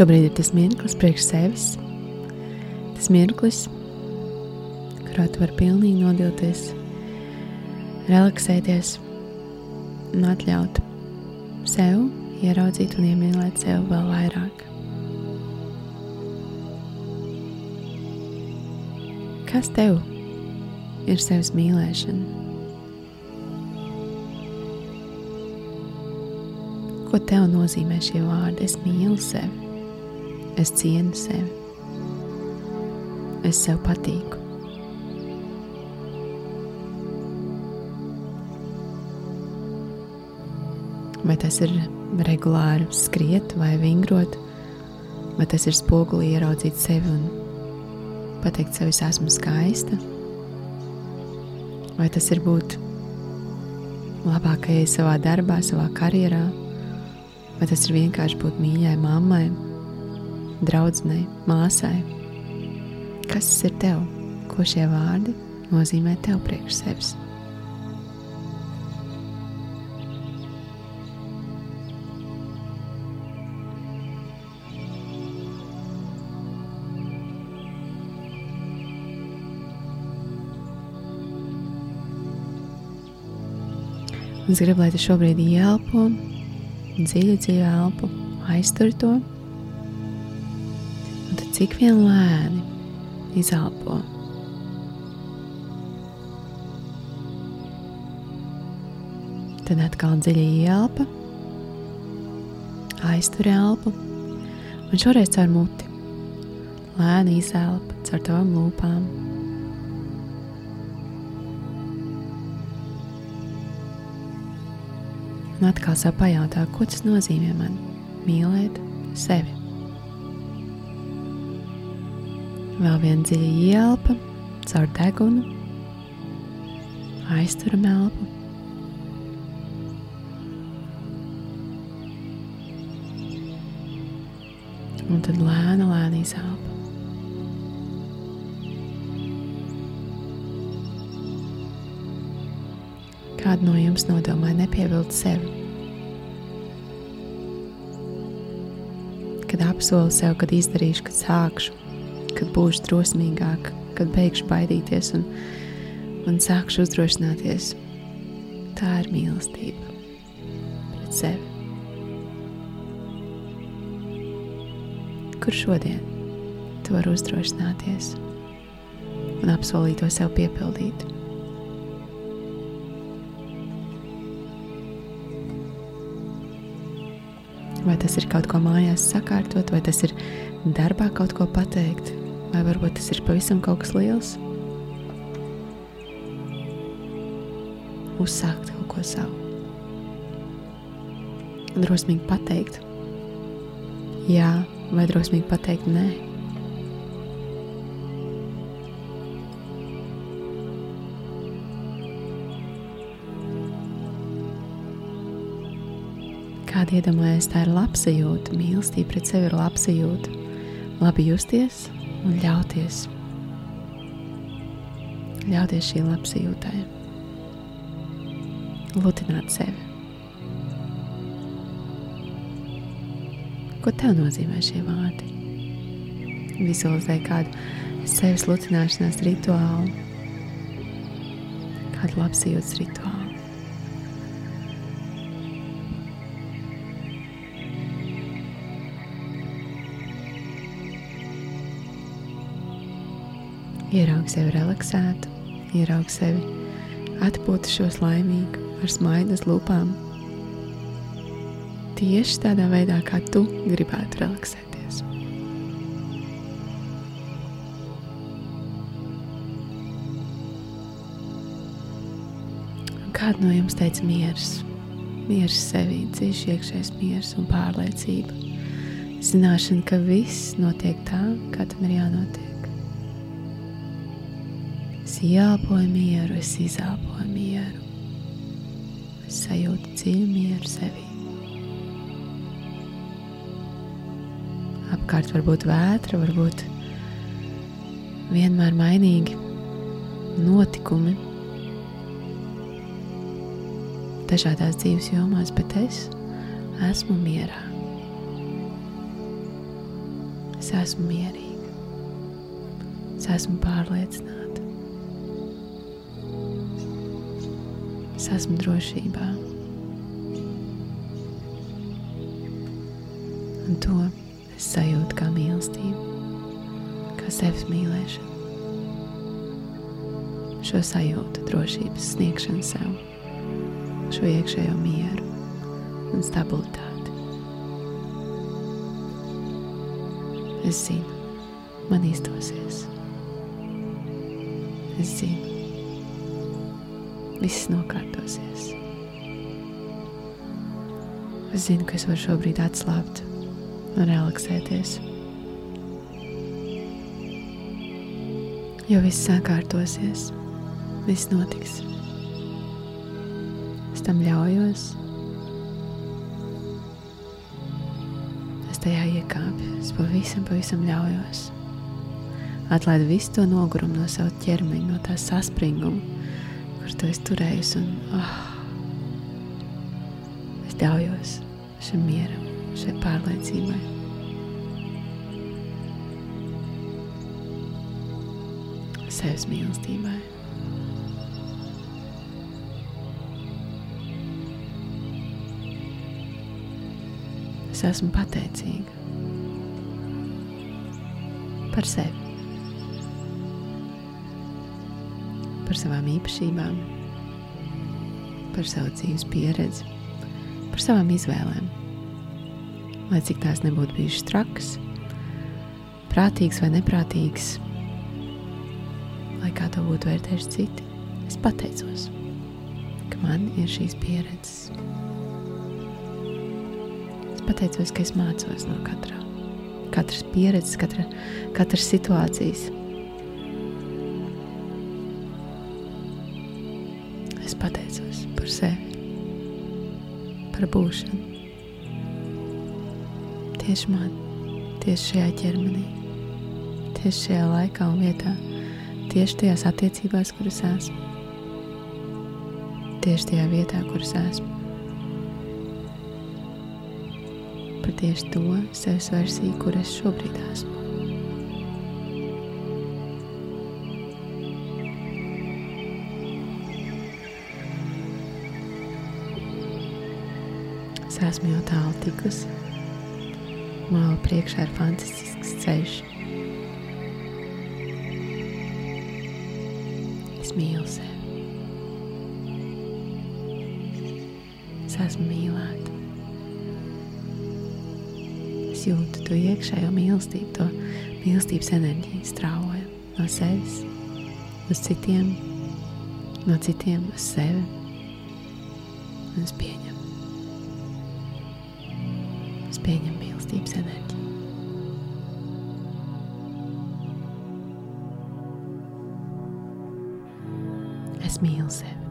Šobrīd ir tas mirklis priekš sevis, tas mirklis, kurā tu vari pilnīgi nodilties, relaksēties un atļaut sev ieraudzīt un iemīlēt sevi vēl vairāk. Kas tev ir sevis mīlēšana? Ko tev nozīmē šie vārdi? Es mīlu sevi es cienu sevi, es sev patīku. Vai tas ir regulāri skriet vai vingrot, vai tas ir spogulī ieraudzīt sevi un pateikt sev, es esmu skaista, vai tas ir būt labākajai savā darbā, savā karjerā, vai tas ir vienkārši būt mīļai mammai, draudzenei, māsai. Kas tas ir tev? Ko šie vārdi nozīmē tev priekš sevis? Es gribu, lai tu šobrīd ielpo, dziļu, dziļu elpu, aiztur to cik vien lēni izelpo. Tad atkal dziļi ielpa, aiztur elpu, un šoreiz caur muti. Lēni izelpa caur tavām lūpām. Un atkal sev pajautā, ko tas nozīmē man mīlēt sevi. Vēl viena dziļa ielpa caur degunu, aizturam elpu. Un tad lēna, lēna izelpa. Kādu no jums nodomāja nepievilt sevi? Kad apsolu sev, kad izdarīšu, kad sākšu, kad būšu drosmīgāk, kad beigšu baidīties un, un sākšu uzdrošināties. Tā ir mīlestība pret sevi. Kur šodien tu vari uzdrošināties un apsolīt to sev piepildīt? Vai tas ir kaut ko mājās sakārtot, vai tas ir darbā kaut ko pateikt, vai varbūt tas ir pavisam kaut kas liels. Uzsākt kaut ko savu. Drosmīgi pateikt, jā, vai drosmīgi pateikt, nē. Kāda iedomājas, tā ir labsajūta, mīlestība pret sevi ir labsajūta, labi justies un ļauties, ļauties šī labsajūtai, lutināt sevi. Ko tev nozīmē šie vārdi? Vizualizē kādu sevis lutināšanās rituālu, kādu labsajūtas rituālu. Ieraugi sevi relaksētu, ieraugi sevi atpūtušos laimīgu ar smaidas lūpām. Tieši tādā veidā, kā tu gribētu relaksēties. Kāda no jums teica miers? Miers sevī, dziļš iekšējs miers un pārliecība. Zināšana, ka viss notiek tā, kā tam ir jānotiek. Es ielpoju mieru, es izelpoju mieru. Es sajūtu dziļu mieru sevī. Apkārt var būt vētra, varbūt vienmēr mainīgi notikumi dažādās dzīves jomās, bet es esmu mierā. Es esmu mierīga. Es esmu pārliecināta. Es esmu drošībā. Un to es sajūtu kā mīlestību, kā sevis mīlēšanu. Šo sajūtu, drošības sniegšanu sev, šo iekšējo mieru un stabilitāti. Es zinu, man izdosies. Es zinu, viss nokārtosies. Es zinu, ka es varu šobrīd atslābt un relaksēties. Jo viss sakārtosies, viss notiks. Es tam ļaujos. Es tajā iekāpju, es pavisam, pavisam ļaujos. Atlaidu visu to nogurumu no sava ķermeņa, no tā saspringuma, kur to es turēju. Un, oh, es ļaujos šim mieram, šai pārliecībai. Sevis mīlestībai. Es esmu pateicīga par sevi. Par savām īpašībām, par savu dzīves pieredzi, par savām izvēlēm. Lai cik tās nebūtu bijušas trakas, prātīgas vai neprātīgas, lai kā to būtu vērtējuši citi, es pateicos, ka man ir šīs pieredzes. Es pateicos, ka es mācos no katra, katras pieredzes, katra, katras situācijas pateicos par sevi, par būšanu. Tieši man, tieši šajā ķermenī, tieši šajā laikā un vietā, tieši tajās attiecībās, kuras esmu, tieši tajā vietā, kuras esmu. Par tieši to sevis versiju, kur es šobrīd esmu. Esmu jau tālu tikusi. Vēl priekšā ir fantastisks ceļš. Es mīlu sevi. Es esmu mīlēta. Es jūtu to iekšējo mīlestību, to mīlestības enerģiju strāvoja no sevis uz citiem, no citiem uz sevi. Un es pieņemu. Es pieņemu mīlestības enerģiju. Es mīlu sevi.